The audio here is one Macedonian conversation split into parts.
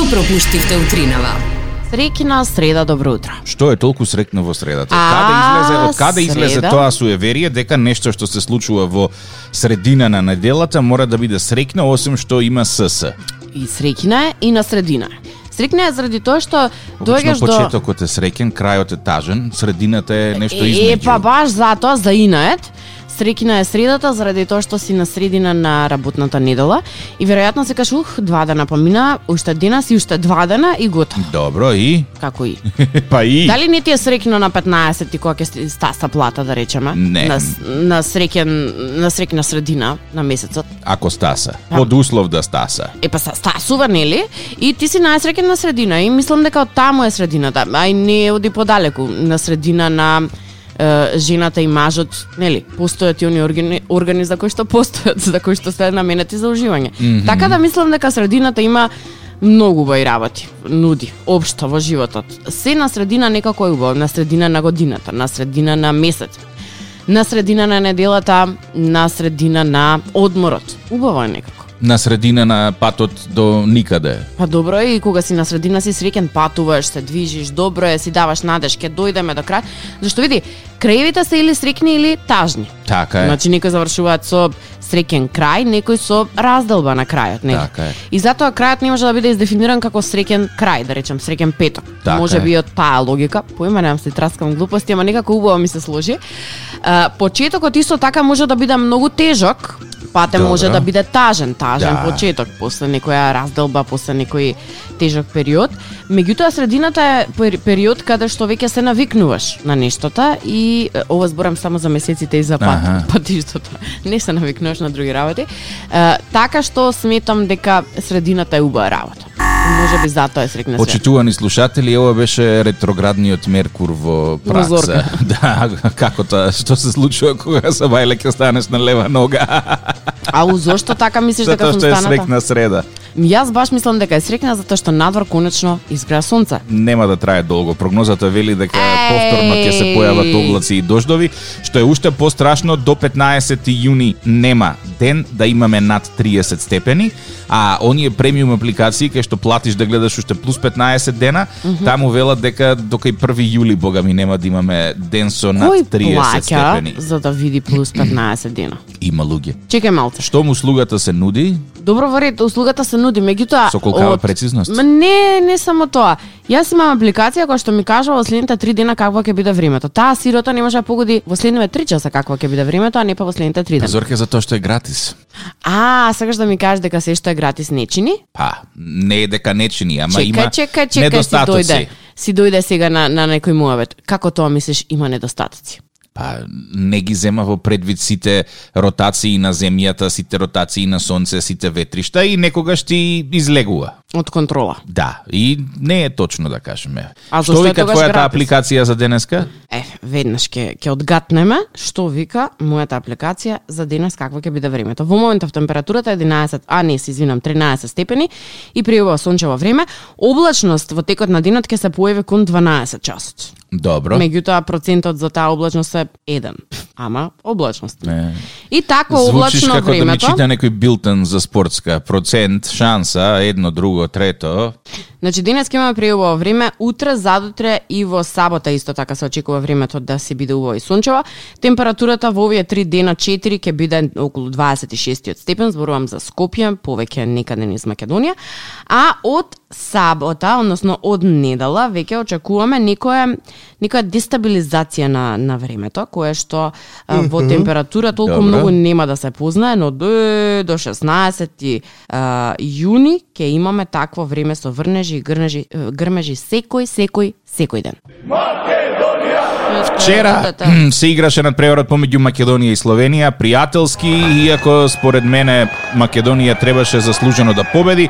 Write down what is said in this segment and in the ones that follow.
Што пропуштивте утринава? Среќна среда, добро утро. Што е толку срекно во средата? А, каде излезе, од каде излезе среда? тоа суеверие дека нешто што се случува во средина на неделата мора да биде срекно осим што има СС. И среќна е и на средина. е. Среќна е заради тоа што Обично доаѓаш до почетокот е среќен, крајот е тажен, средината е нешто Е, измеѓу. па баш затоа за инает. Среќна е средата заради тоа што си на средина на работната недела и веројатно се кажеш ух, два дена помина, уште денес и уште два дена и готово. Добро и Како и. па и Дали не ти е среќно на 15 ти кога ќе стаса плата да речеме? Не. На, на среќен на среќна средина на месецот. ако стаса, Па. под услов да стаса. Е па стасува, нели? И ти си најсреќен на средина и мислам дека од таму е средината, а и не оди подалеку, на средина на жената и мажот, нели, постојат и они органи, органи за кои што постојат, за кои што се наменети за уживање. Mm -hmm. Така да мислам дека средината има многу убави работи, нуди, општо во животот. Се на средина некако е убаво, на средина на годината, на средина на месец, на средина на неделата, на средина на одморот. Убаво е некако. На средина на патот до никаде. Па добро е и кога си на средина си среќен, патуваш, се движиш, добро е, си даваш надеж, ќе дојдеме до крај. Зашто види, краевите се или среќни или тажни. Така е. Значи некои завршуваат со среќен крај, некои со разделба на крајот, нели? Така е. И затоа крајот не може да биде издефиниран како среќен крај, да речем среќен петок. Така може би од таа логика, поима немам се траскам глупости, ама некако убаво ми се сложи. А, почетокот исто така може да биде многу тежок, пате Добро. може да биде тажен, тажен Да. почеток, после некоја разделба, после некој тежок период. Меѓутоа средината е пер- период каде што веќе се навикнуваш на нештата и ова зборам само за месеците и за пат, Аха. патиштата. Не се навикнуваш на други работи. Е, така што сметам дека средината е убава работа. Може би затоа е срекна свет. Почитувани слушатели, ова беше ретроградниот Меркур во пракса. да, како тоа, што се случува кога се бајле ќе станеш на лева нога. Ау, зошто така мислиш дека Затоа сум што е станата? срекна среда. Јас баш мислам дека е срекна затоа што надвор конечно изгреа сонце. Нема да трае долго. Прогнозата вели дека Еј! повторно ќе се појават облаци и дождови, што е уште пострашно до 15 јуни нема ден да имаме над 30 степени, а оние премиум апликации кај што платиш да гледаш уште плюс 15 дена, таму велат дека до кај 1 јули бога ми нема да имаме ден со над Кој 30 плаќа степени. за да види плюс 15 дена? Има луѓе. Чекај малце. Што му услугата се нуди, Добро во ред, услугата се нуди, меѓутоа Со колкава прецизност? Ма не, не само тоа. Јас имам апликација која што ми кажува во следните 3 дена какво ќе биде времето. Таа сирота не може да погоди во следните 3 часа какво ќе биде времето, а не па во следните 3 дена. Зорке за тоа што е гратис. А, сакаш да ми кажеш дека се што е гратис не чини? Па, не е дека не чини, ама чекај, има чекај, си недостатоци. дојде. Си дојде сега на, на некој муавет. Како тоа мислиш има недостатоци? Па не ги зема во предвид сите ротации на земјата, сите ротации на сонце, сите ветришта и некогаш ти излегува. Од контрола. Да, и не е точно да кажеме. А Што вика твојата апликација за денеска? Е, веднаш ќе ќе одгатнеме што вика мојата апликација за денес какво ќе биде времето. Во моментов температурата е 11, а не, се извинам, 13 степени и пријува сончево време. Облачност во текот на денот ќе се појави кон 12 часот. Добро. Меѓутоа процентот за таа облачност е 1. Ама облачност. Не. И Звучиш облачно како да ми времето. чита некој билтен за спортска процент, шанса, едно, друго, трето. Значи денес ќе имаме преубаво време, утре, задутре и во сабота исто така се очекува времето да се биде убаво и сончево. Температурата во овие три дена 4 ќе биде околу 26 степен, зборувам за Скопје, повеќе некаде низ Македонија. А од сабота, односно од недела, веќе очекуваме некоја некоја дестабилизација на на времето, кое што а, во температура толку Добро. многу нема да се познае, но до, до 16 а, јуни ќе имаме такво време со врнежи и грнежи, грмежи секој, секој, секој ден. Вчера се играше надпреварот помеѓу Македонија и Словенија, пријателски, иако според мене Македонија требаше заслужено да победи,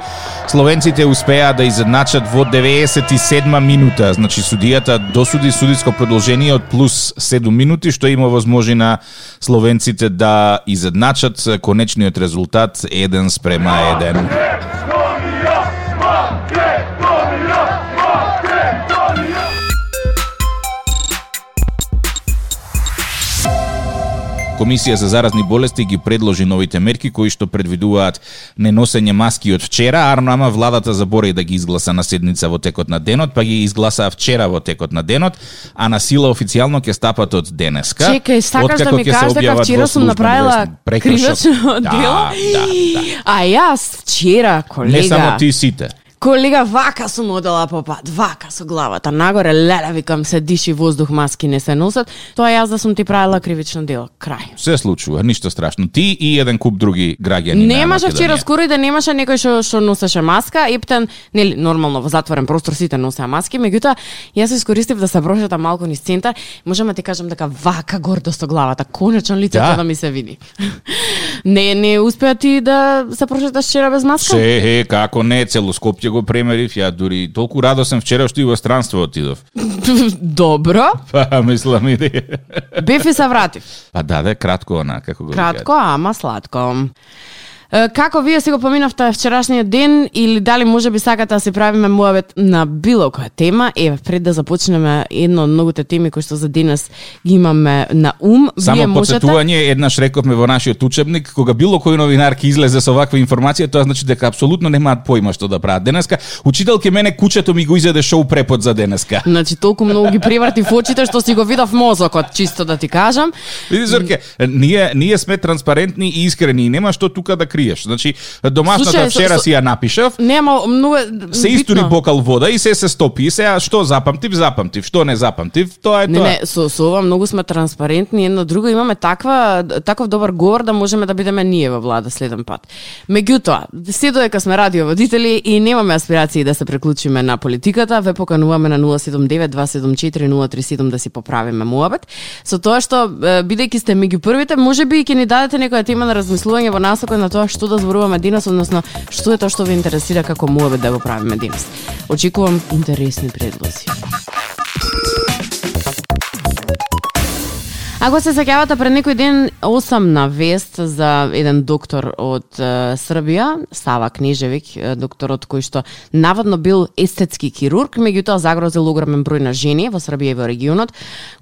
словенците успеа да изедначат во 97 минута. Значи судијата досуди судиско продолжение од плюс 7 минути, што има возможи на словенците да изедначат конечниот резултат 1 спрема 1. Комисија за заразни болести ги предложи новите мерки кои што предвидуваат неносење маски од вчера, арно ама владата забораи да ги изгласа на седница во текот на денот, па ги изгласаа вчера во текот на денот, а на сила официјално ќе стапат од денеска. Чекај, сакаш да ми кажеш дека вчера сум направила кривично Да, дело? Да, да. А јас вчера, колега, Не само ти сите. Колега, вака сум одела по пат, вака со главата нагоре, леле, викам се диши воздух, маски не се носат. Тоа јас да сум ти правила кривично дело. Крај. Се случува, ништо страшно. Ти и еден куп други граѓани Немаше Македонија. вчера скоро и да немаше некој што што носеше маска, ептен, нели нормално во затворен простор сите носеа маски, меѓутоа јас искористив да се прошетам малку низ центар, можам да ти кажам дека вака гордо со главата, конечно лицето Да. да, ми се види. не не успеа ти да се прошеташ вчера без маска? Се, како не, цело Скопје го премерив, ја дури толку радосен вчера што и во странство отидов. Добро, Па, мислам и да бев и се вратив. Па даде кратко она, како го Кратко, ама сладко. Е, Како вие си го поминавте вчерашниот ден или дали може би сакате да се правиме муабет на било која тема? Еве, пред да започнеме една од многуте теми кои што за денес ги имаме на ум, Само вие можете подсетување, еднаш рековме во нашиот учебник, кога било кој новинар ќе излезе со ваква информација, тоа значи дека апсолутно немаат појма што да прават денеска. Учителке мене кучето ми го изеде шоу препод за денеска. Значи толку многу ги преврати в очите што си го видов мозокот, чисто да ти кажам. Види Зорке, ние ние сме транспарентни и искрени и нема што тука да криеш. Значи домашната Слушај, со- вчера со- си ја напишав, Нема многу се истури бокал вода и се се стопи. И сега што запамтив, запамтив, што не запамтив, тоа е Не, тоа. не, со, со ова многу сме транспарентни, едно друго имаме таква таков добар говор да можеме да бидеме ние во влада следен пат. Меѓутоа, се додека сме радиоводители и немаме аспирации да се преклучиме на политиката, ве покануваме на 079 274 037 да си поправиме муабет. Со тоа што бидејќи сте меѓу првите, можеби ќе ни дадете некоја тема на размислување во насока на тоа што да зборуваме денес, односно што е тоа што ви интересира како муабет да го правиме денес. Очекувам интересни предлози. Ако се сеќавате пред некој ден осамна вест за еден доктор од е, Србија, Сава Книжевик, е, докторот кој што наводно бил естетски хирург, меѓутоа загрозил огромен број на жени во Србија и во регионот,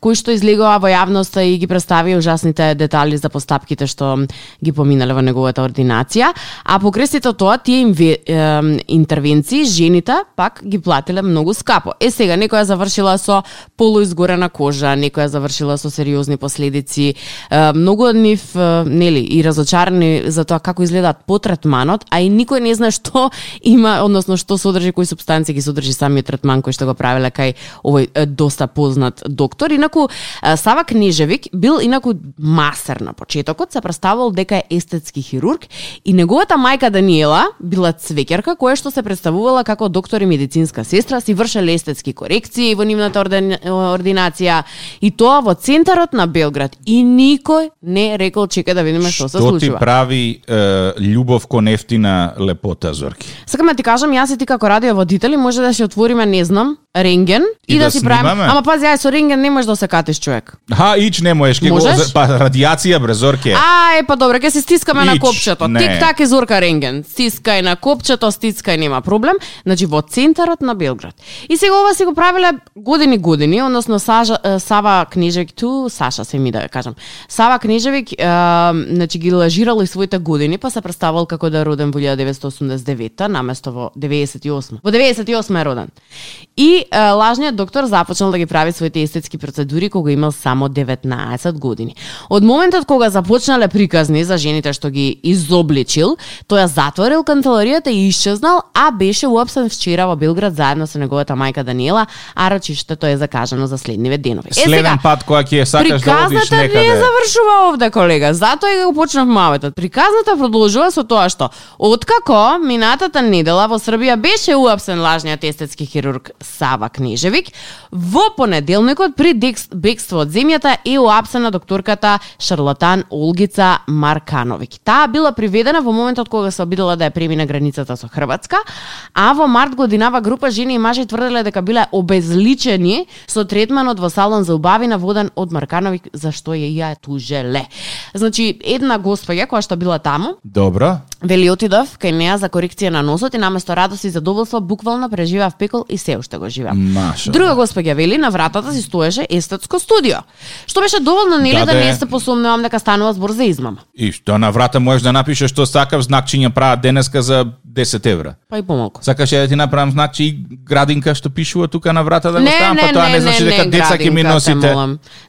кој што излегува во јавноста и ги представи ужасните детали за постапките што ги поминале во неговата ординација, а покрај тоа тие инве, е, интервенции жените пак ги платиле многу скапо. Е сега некоја завршила со полуизгорена кожа, некоја завршила со сериозни последици. Многу од нив, нели, и разочарани за тоа како изгледаат по третманот, а и никој не знае што има, односно што содржи, кои субстанции ги содржи самиот третман кој што го правеле кај овој доста познат доктор. Инаку Сава Книжевик бил инаку масер на почетокот, се представувал дека е естетски хирург и неговата мајка Даниела била цвекерка која што се представувала како доктор и медицинска сестра, си вршеле естетски корекции во нивната орден- ординација и тоа во центарот на Белград и никој не рекол чека да видиме што се Што ти случува. прави е, љубов кон ефтина лепота, Зорки? Сакам да ти кажам, јас и ти како радиоводители може да си отвориме, не знам, рентген и, И да, да си правиме. Ама пази, ај со рентген не можеш да се катиш човек. Ха, ич не можеш, ке го, Можеш? за- па радиација бре Зорке. А, е па добре, ќе се стискаме на Ич, копчето. не. Тик так е зорка рентген. Стискај на копчето, стискај нема проблем. Значи во центарот на Белград. И сега ова си го правиле години години, односно Сажа, е, Сава Книжевик ту, Саша се ми да кажам. Сава Книжевик, а, значи ги лажирал и своите години, па се представал како да е роден во 1989 наместо во 98. Во 98 е роден. И а, лажниот доктор започнал да ги прави своите естетски процедури кога имал само 19 години. Од моментот кога започнале приказни за жените што ги изобличил, тој ја затворил канцеларијата и исчезнал, а беше уапсен вчера во Белград заедно со неговата мајка Даниела, а рочиштето е закажано за следниве денови. Следен пат која ќе сакаш да Приказната не некаде. завршува овде, колега. Затоа и го почнав маветот. Приказната продолжува со тоа што откако минатата недела во Србија беше уапсен лажниот естетски хирург Сава Книжевик, во понеделникот при бегство од земјата е уапсена докторката шарлатан Олгица Маркановик. Таа била приведена во моментот кога се обидела да ја премине границата со Хрватска, а во март годинава група жени и мажи тврделе дека биле обезличени со третманот во салон за убавина воден од Маркановик за што ја ја тужеле. Значи, една господја која што била таму, Добра. Вели отидов кај неа за корекција на носот и наместо радост и задоволство буквално преживеав пекол и се уште го живеам. Маша. Друга госпоѓа вели на вратата си стоеше естетско студио. Што беше доволно нели да, Да, не се посумневам дека станува збор за измама. И што на врата можеш да напишеш што сакав знакчиња прават денеска за 10 евра. Па и помалку. Сакаш ја да ти направам знакчи и градинка што пишува тука на врата да го ставам, не, па тоа не, не, значи не, дека не, деца ќе ми носите.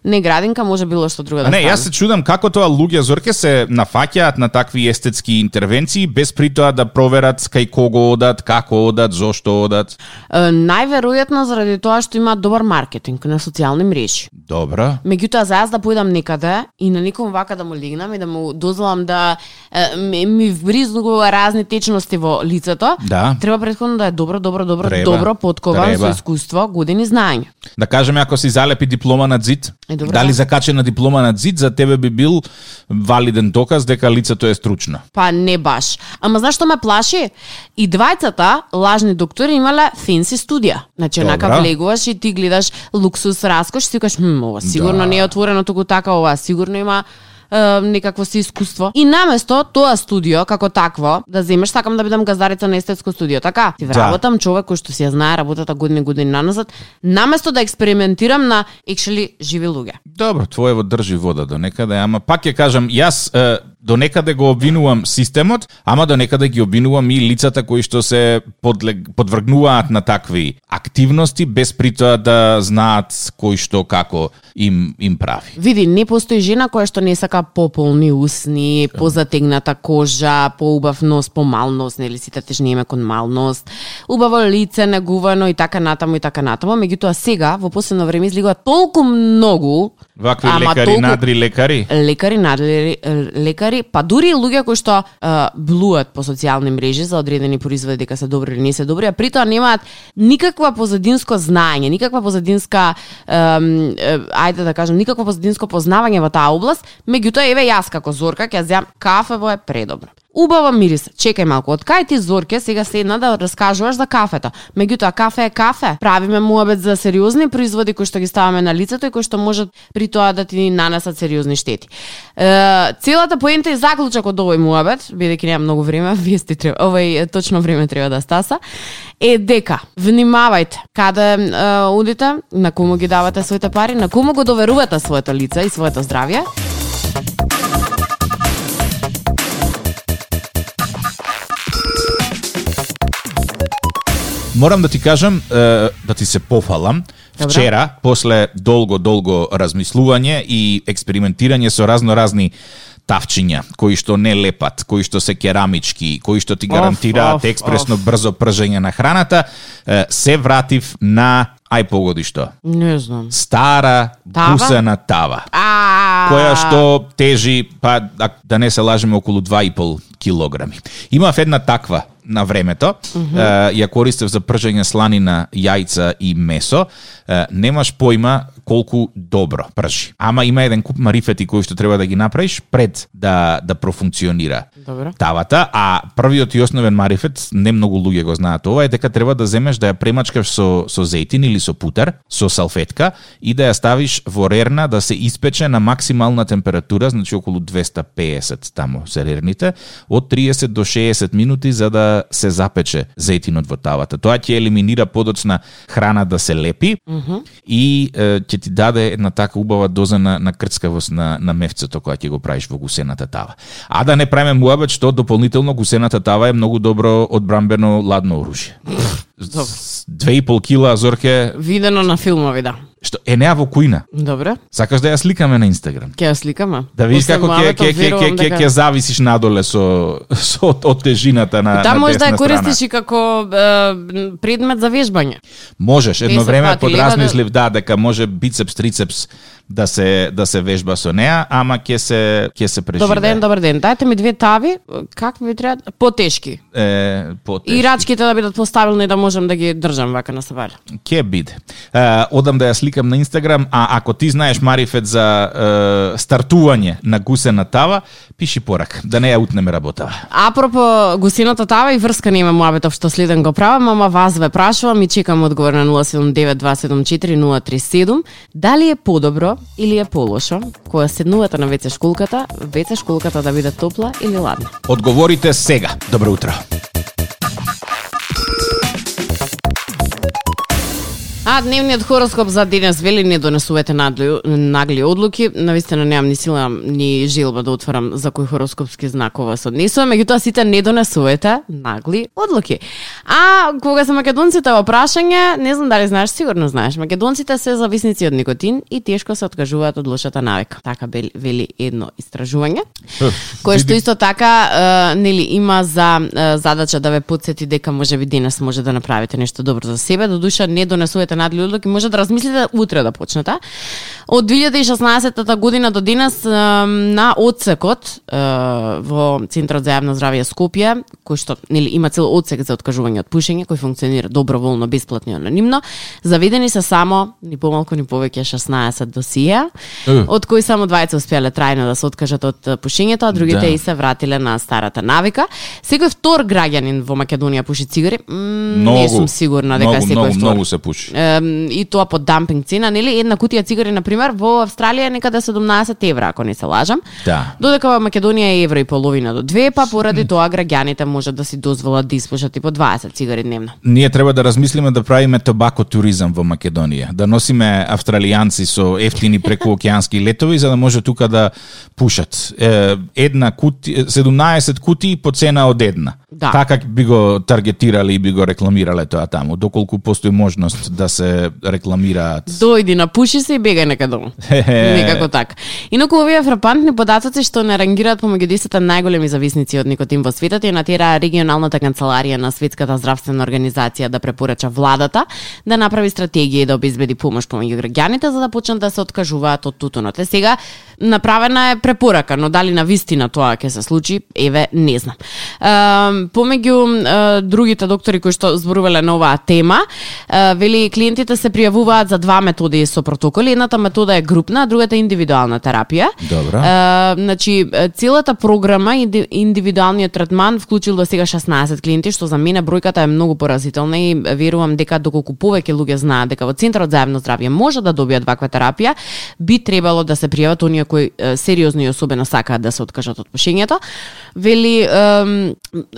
Не градинка, може било што друго да А не, јас се чудам како тоа луѓе зорке се нафаќаат на такви естетски интервенции без при тоа да проверат кај кого одат, како одат, зошто одат. Е, најверојатно заради тоа што имаат добар маркетинг на социјални мрежи. Добра. Меѓутоа, за јас да појдам некаде и на некој вака да му легнам и да му дозволам да е, ми, ми вбризнува разни течности во лицето, Да. треба предходно да е добро, добро, добро, Треба, добро подкован треба. со искуство, години знаење. Да кажеме ако си залепи диплома на зид, Е, добро, дали да. закачена диплома на зид за тебе би бил валиден доказ дека лицето е стручно. Па не баш. Ама знаеш што ме плаши? И двајцата лажни доктори имале фенси студија. Значи, онака влегуваш и ти гледаш луксус, раскош, си кажеш, хм, ова сигурно Да. не е отворено туку така, ова сигурно има е, некакво си искуство. И наместо тоа студио како такво, да земеш сакам да бидам газдарица на естетско студио, така? Ти Да. вработам човек кој што си ја знае работата години години наназад, наместо да експериментирам на екшели живи луѓе. Добро, твоево држи вода до некаде, ама пак ќе кажам, јас е, до некаде го обвинувам системот, ама до некаде ги обвинувам и лицата кои што се подлег, подвргнуваат на такви активности без при тоа да знаат кој што како им им прави. Види, не постои жена која што не сака пополни усни, позатегната кожа, поубав нос, помал нос, нели сите тежнеме кон мал нос, убаво лице, негувано и така натаму и така натаму. Меѓутоа сега во последно време излегува толку многу Вакви ама лекари, толку- надри лекари. лекари, надleri, лекари, па дури и луѓе кои што а, блуат по социјални мрежи за одредени производи дека се добри или не се добри, а при тоа немаат никаква позадинско знаење, никаква позадинска ем, е, ајде да кажам, никакво позадинско познавање во таа област, меѓутоа еве јас како Зорка ќе земам кафево е предобро. Убава мирис. Чекај малку, од кај ти Зорке сега седна да раскажуваш за кафето. Меѓутоа кафе е кафе. Правиме муабет за сериозни производи кои што ги ставаме на лицето и кои што можат при тоа да ти нанесат сериозни штети. Е, целата поента и заклучок од овој муабет, бидејќи нема многу време, вести треба, овој точно време треба да стаса, е дека внимавајте каде е, одите, на кому ги давате своите пари, на кому го доверувате своето лице и своето здравје. Морам да ти кажам, да ти се пофалам. Добро. Вчера, после долго-долго размислување и експериментирање со разно-разни тавчиња, кои што не лепат, кои што се керамички, кои што ти гарантираат експресно оф. брзо пржење на храната, се вратив на ај погоди што. Не знам. Стара Тава? гусена тава А, која што тежи, па да, да не се лажеме, околу 2,5 килограми. Имав една таква на времето, mm -hmm. ја користев за пржење сланина, јајца и месо. Немаш појма колку добро пржи. Ама има еден куп марифети кои што треба да ги направиш пред да да профункционира Добро. тавата, а првиот и основен марифет, не многу луѓе го знаат ова, е дека треба да земеш да ја премачкаш со со зејтин или со путер, со салфетка и да ја ставиш во рерна да се испече на максимална температура, значи околу 250 таму се рерните, од 30 до 60 минути за да се запече зејтинот во тавата. Тоа ќе елиминира подоцна храна да се лепи и е, ќе ти даде една така убава доза на, на крцкавост на, на мевцето која ќе го правиш во гусената тава. А да не правиме муабет што дополнително гусената тава е многу добро одбрамбено ладно оружје. Две и пол кила зорке, Видено на филмови, да. Што е неа во кујна. Добре. Сакаш да ја сликаме на Инстаграм? Ќе ја сликаме. Да видиш како ќе ќе ќе ќе ќе ќе зависиш надоле со со од- од тежината на Таа на може да ја користиш и како е, предмет за вежбање. Можеш, едно време лева подразмислив да дека може бицепс трицепс да се да се вежба со неа, ама ќе се ќе се преживее. Добар ден, добар ден. Дајте ми две тави, какви ви треба? Потешки. Е, потешки. И рачките да бидат постабилни да можам да ги држам вака на сабале. Ке биде. Е, одам да ја сликам на Инстаграм, а ако ти знаеш марифет за е, стартување на гусена тава, Пиши порак, да не ја утнеме работава. Апропо гусината тава и врска нема муабетов што следен го правам, ама вас ве прашувам и чекам одговор на 079274037. Дали е подобро или е полошо кога седнувате на веце шкулката, веце шкулката да биде топла или ладна? Одговорите сега. Добро утро. А дневниот хороскоп за денес вели не донесувате нагли, нагли одлуки. Навистина немам ни сила ни желба да отворам за кој хороскопски знак ова се однесува, меѓутоа сите не донесувате нагли одлуки. А кога се македонците во прашање, не знам дали знаеш, сигурно знаеш, македонците се зависници од никотин и тешко се откажуваат од лошата навика. Така вели едно истражување, кое што исто така нели има за задача да ве подсети дека можеби денес може да направите нешто добро за себе, додуша не донесувате надле одлуки, може да размислите утре да почнете. Од 2016 година до денес на одсекот во Центарот за јавно здравје Скопје, кој што нели има цел одсек за откажување од пушење, кој функционира доброволно, бесплатно и анонимно, заведени се само ни помалку ни повеќе 16 досија, од кои само двајца успеале трајно да се откажат од пушењето, а другите да. и се вратиле на старата навика. Секој втор граѓанин во Македонија пуши цигари? Многу, не сум сигурна дека многу, секој многу, втор. многу се пуши. Е, и тоа по дампинг цена, нели? Една кутија цигари на пример во Австралија е некаде 17 евра, ако не се лажам. Да. Додека во Македонија е евро и половина до 2, па поради тоа граѓаните можат да си дозволат да испушат и по 20 цигари дневно. Ние треба да размислиме да правиме тобако туризам во Македонија, да носиме австралијанци со ефтини прекуокеански летови за да може тука да пушат. Една кути, 17 кутии по цена од една. Да. Така би го таргетирале и би го рекламирале тоа таму, доколку постои можност да се рекламираат. Дојди на пуши се и бегај нека дома. Некако така. Инаку овие фрапантни податоци што не рангираат помеѓу 10 најголеми зависници од никотин во светот и натера регионалната канцеларија на Светската здравствена организација да препорача владата да направи стратегија и да обезбеди помош помеѓу граѓаните за да почнат да се откажуваат од тутунот. Е сега направена е препорака, но дали на вистина тоа ќе се случи, еве не знам. Е, помеѓу е, другите доктори кои што зборувале на оваа тема, е, вели клиентите се пријавуваат за два методи со протоколи. Едната метода е групна, а другата е индивидуална терапија. Добро. Е, значи, е, целата програма и индивидуалниот третман вклучил до сега 16 клиенти, што за мене бројката е многу поразителна и верувам дека доколку повеќе луѓе знаат дека во Центарот за јавно здравје може да добијат ваква терапија, би требало да се пријават оние кои сериозно и особено сакаат да се откажат од пушењето. Вели ем,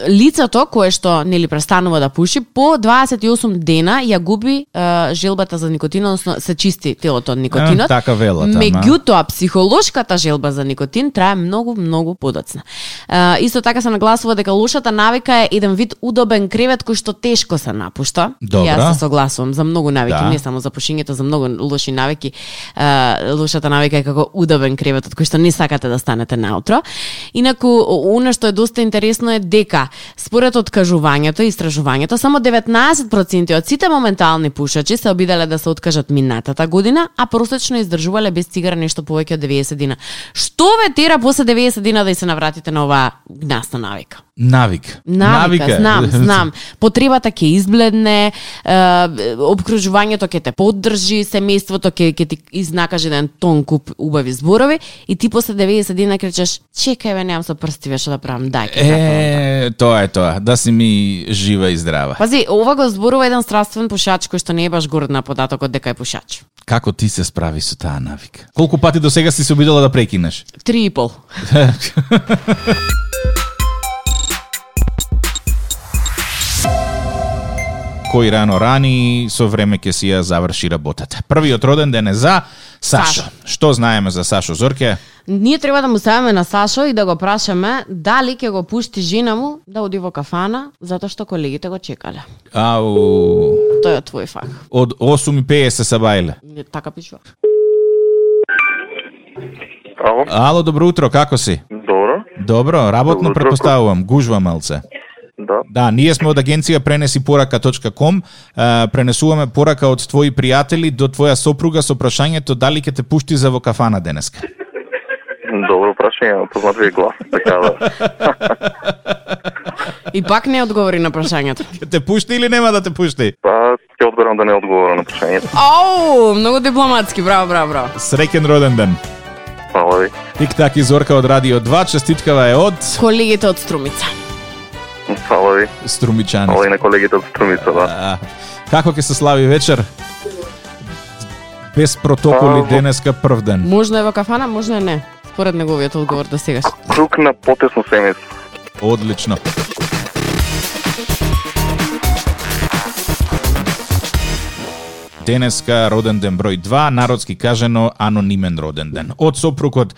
лицето кое што нели престанува да пуши по 28 дена ја губи е, желбата за никотин, односно се чисти телото од никотинот. Е, така велат. Меѓутоа психолошката желба за никотин трае многу многу подоцна. Е, исто така се нагласува дека лошата навика е еден вид удобен кревет кој што тешко се напушта. Добра. Јас се согласувам за многу навики, Да. не само за пушењето, за многу лоши навики. Е, лошата навика е како удобен кревет од кој што не сакате да станете наутро. Инаку, о- она што е доста интересно е дека според откажувањето и истражувањето, само 19% од сите моментални пушачи се обиделе да се откажат минатата година, а просечно издржувале без цигара нешто повеќе од 90 дина. Што ве тера после 90 дина да и се навратите на оваа гнасна навика? Навик. Навика, знам, знам. Потребата ќе избледне, е, обкружувањето ќе те поддржи, семејството ќе ќе ти изнакаже еден тон куп убави зборови и ти после 90 дена кречеш, чекај бе, немам со прсти веше да правам, дај ќе. Е, тоа е тоа. Да си ми жива и здрава. Пази, ова го зборува еден страствен пушач кој што не е баш горд на податокот дека е пушач. Како ти се справи со таа навика? Колку пати до сега си се обидела да прекинеш? Три и пол. Кој рано рани, со време ќе си ја заврши работата. Првиот роден ден е за Сашо. Сашо. Што знаеме за Сашо Зорке? Ние треба да му ставиме на Сашо и да го прашаме дали ќе го пушти жена му да оди во кафана, затоа што колегите го чекале. Ау, Тој е твој фах. од 8.50 се бајле. Не, Така пишува. Ало, Ало, добро утро, како си? добро. Добро, работно Добро предпоставувам, гужва малце. Да. Да, ние сме од агенција пренесипорака.ком, е, пренесуваме порака од твои пријатели до твоја сопруга со прашањето дали ќе те пушти за во кафана денеска. Добро прашање, познат ви е глас, така да. И пак не одговори на прашањето. Ќе те пушти или нема да те пушти? Па, ќе одберам да не одговорам на прашањето. Ау, многу дипломатски, браво, браво, браво. Среќен роден ден. Фала ви. Тик так и Зорка од Радио 2, честиткава е од Колегите од Струмица. Фала ви. Струмичани. Фала и на колегите од Струмица, да. А, како ќе се слави вечер? Без протоколи А, денеска прв ден. Можно е во кафана, можно е не. Според неговиот одговор до сегаш. Круг на потесно семејство. Одлично. Денеска роден ден број 2, народски кажено анонимен роден ден. Од сопругот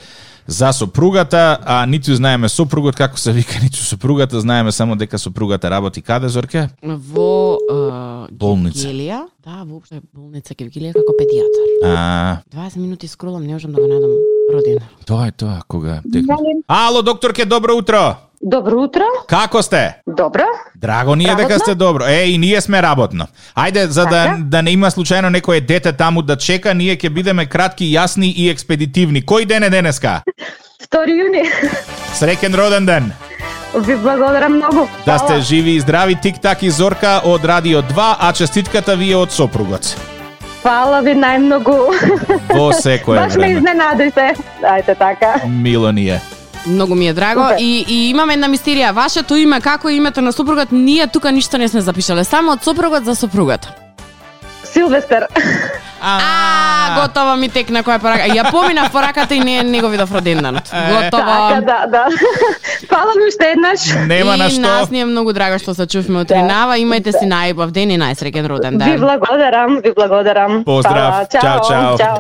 за сопругата, а ниту знаеме сопругот како се вика, ниту сопругата, знаеме само дека сопругата работи каде, Зорке? Во е, Болница. Гевгелија, да, воопшто болница Гевгелија како педијатар. А, 20 минути скролам, не можам да го најдам родина. тоа е тоа, кога текна. Ало, докторке, добро утро! Добро утро. Како сте? Добро. Драго ни е дека сте добро. Е, и ние сме работно. Ајде, за да, Така. да не има случајно некое дете таму да чека, ние ќе бидеме кратки, јасни и експедитивни. Кој ден е денеска? 2 јуни. Среќен роден ден! Ви благодарам многу. Да сте живи и здрави, тик-так и Зорка од Радио 2, а честитката ви е од сопругот. Фала ви најмногу. Во секое Баш ме време. изненадите. Ајде така. Мило ни е. Многу ми е драго Супер. и, и имаме една мистерија. Вашето име, како е името на сопругот, ние тука ништо не сме запишале. Само од сопругот за сопругата. Силвестер. А, готово ми текна која порака. Ја поминав пораката и не не го видов роденденот. Така, Готово. да, да. Фала ви уште еднаш. Нема и на што. нас ни е многу драго што се чувме од Да. Ринава. Имајте си најубав ден и најсреќен роден Ви ден. благодарам, ви благодарам. Поздрав. Фала. Чао, чао. чао.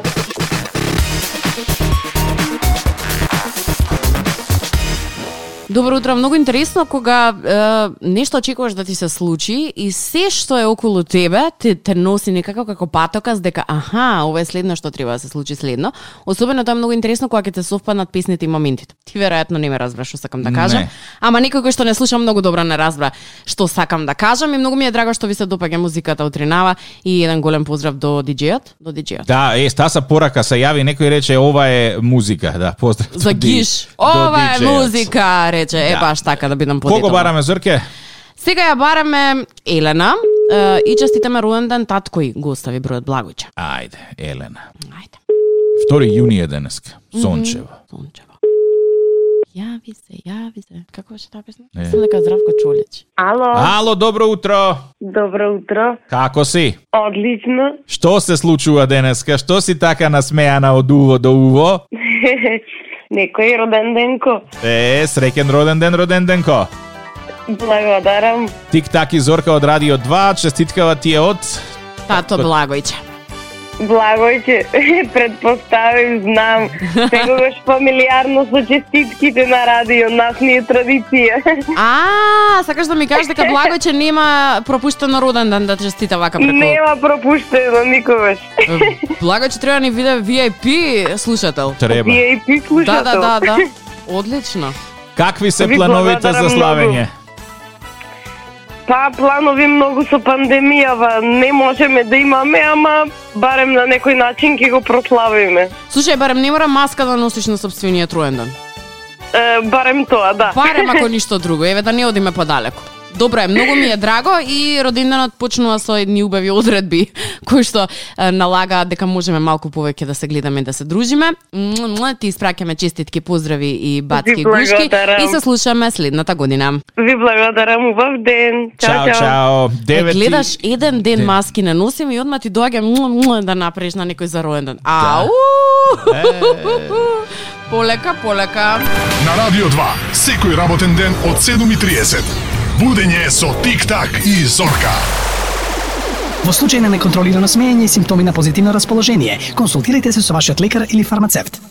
Добро утро, многу интересно кога е, нешто очекуваш да ти се случи и се што е околу тебе те, те носи некако како патокас дека аха, ова е следно што треба да се случи следно. Особено тоа е многу интересно кога ќе те совпаднат песните и моментите. Ти веројатно не ме разбраш што сакам да кажам, Не. ама некој кој што не слуша многу добро не разбра што сакам да кажам и многу ми е драго што ви се допаѓа музиката од Ринава и еден голем поздрав до диџејот, до диџејот. Да, е, стаса порака се јави, некој рече ова е музика, да, поздрав. За гиш. Ова е музика, рече. Е Да. баш така да бидам Кого подетална. бараме, Зорке? Сега ја бараме Елена е, и честитаме роден ден татко и го остави бројот Благојче. Ајде, Елена. Ајде. 2 јуни е денеска. Сончево. Сончево. Јави се, јави се. Како беше таа песна? Не. Мислам дека Здравко Чолич. Ало, Ало, добро утро. добро утро. Како си? Одлично. Што се случува денеска? Што си така насмеана од уво до уво? Некој роден денко. Е, среќен роден ден, роден денко. Благодарам. Тик-так и Зорка од Радио 2, честиткава ти е од... Тато Благојче. Благојче, предпоставим, знам. Секогаш фамилиарно со честитките на радио, нас ни е традиција. А, сакаш да ми кажеш дека Благојче нема пропуштено роден ден да честита вака преку. Нема пропуштено никогаш. Благојче треба да ни биде VIP слушател. Треба. И пи Да, слушател. да, да, да. Одлично. Какви се Ви плановите за славење? Па планови многу со пандемијава не можеме да имаме, ама барем на некој начин ќе го прославиме. Слушај, барем не мора маска да носиш на собствениот роен ден. Е, барем тоа, да. Барем ако ништо друго, еве да не одиме подалеку. Добро е, многу ми е драго и роденденот почнува со едни убави одредби кои што е, налагаат дека можеме малку повеќе да се гледаме и да се дружиме. Ти испраќаме честитки, поздрави и бацки Ви гушки благодарам. и се слушаме следната година. Ви благодарам, убав ден. Чао, чао. Е, Девети... гледаш еден ден Ден. маски не носим и одма ти доаѓа да направиш на некој за роен ден. Ау! Полека, полека. На Радио 2, секој работен ден од 7.30. Будење со Тик-так и Зорка. Во случај на неконтролирано смеење и симптоми на позитивно расположение, консултирайте се со вашиот лекар или фармацевт.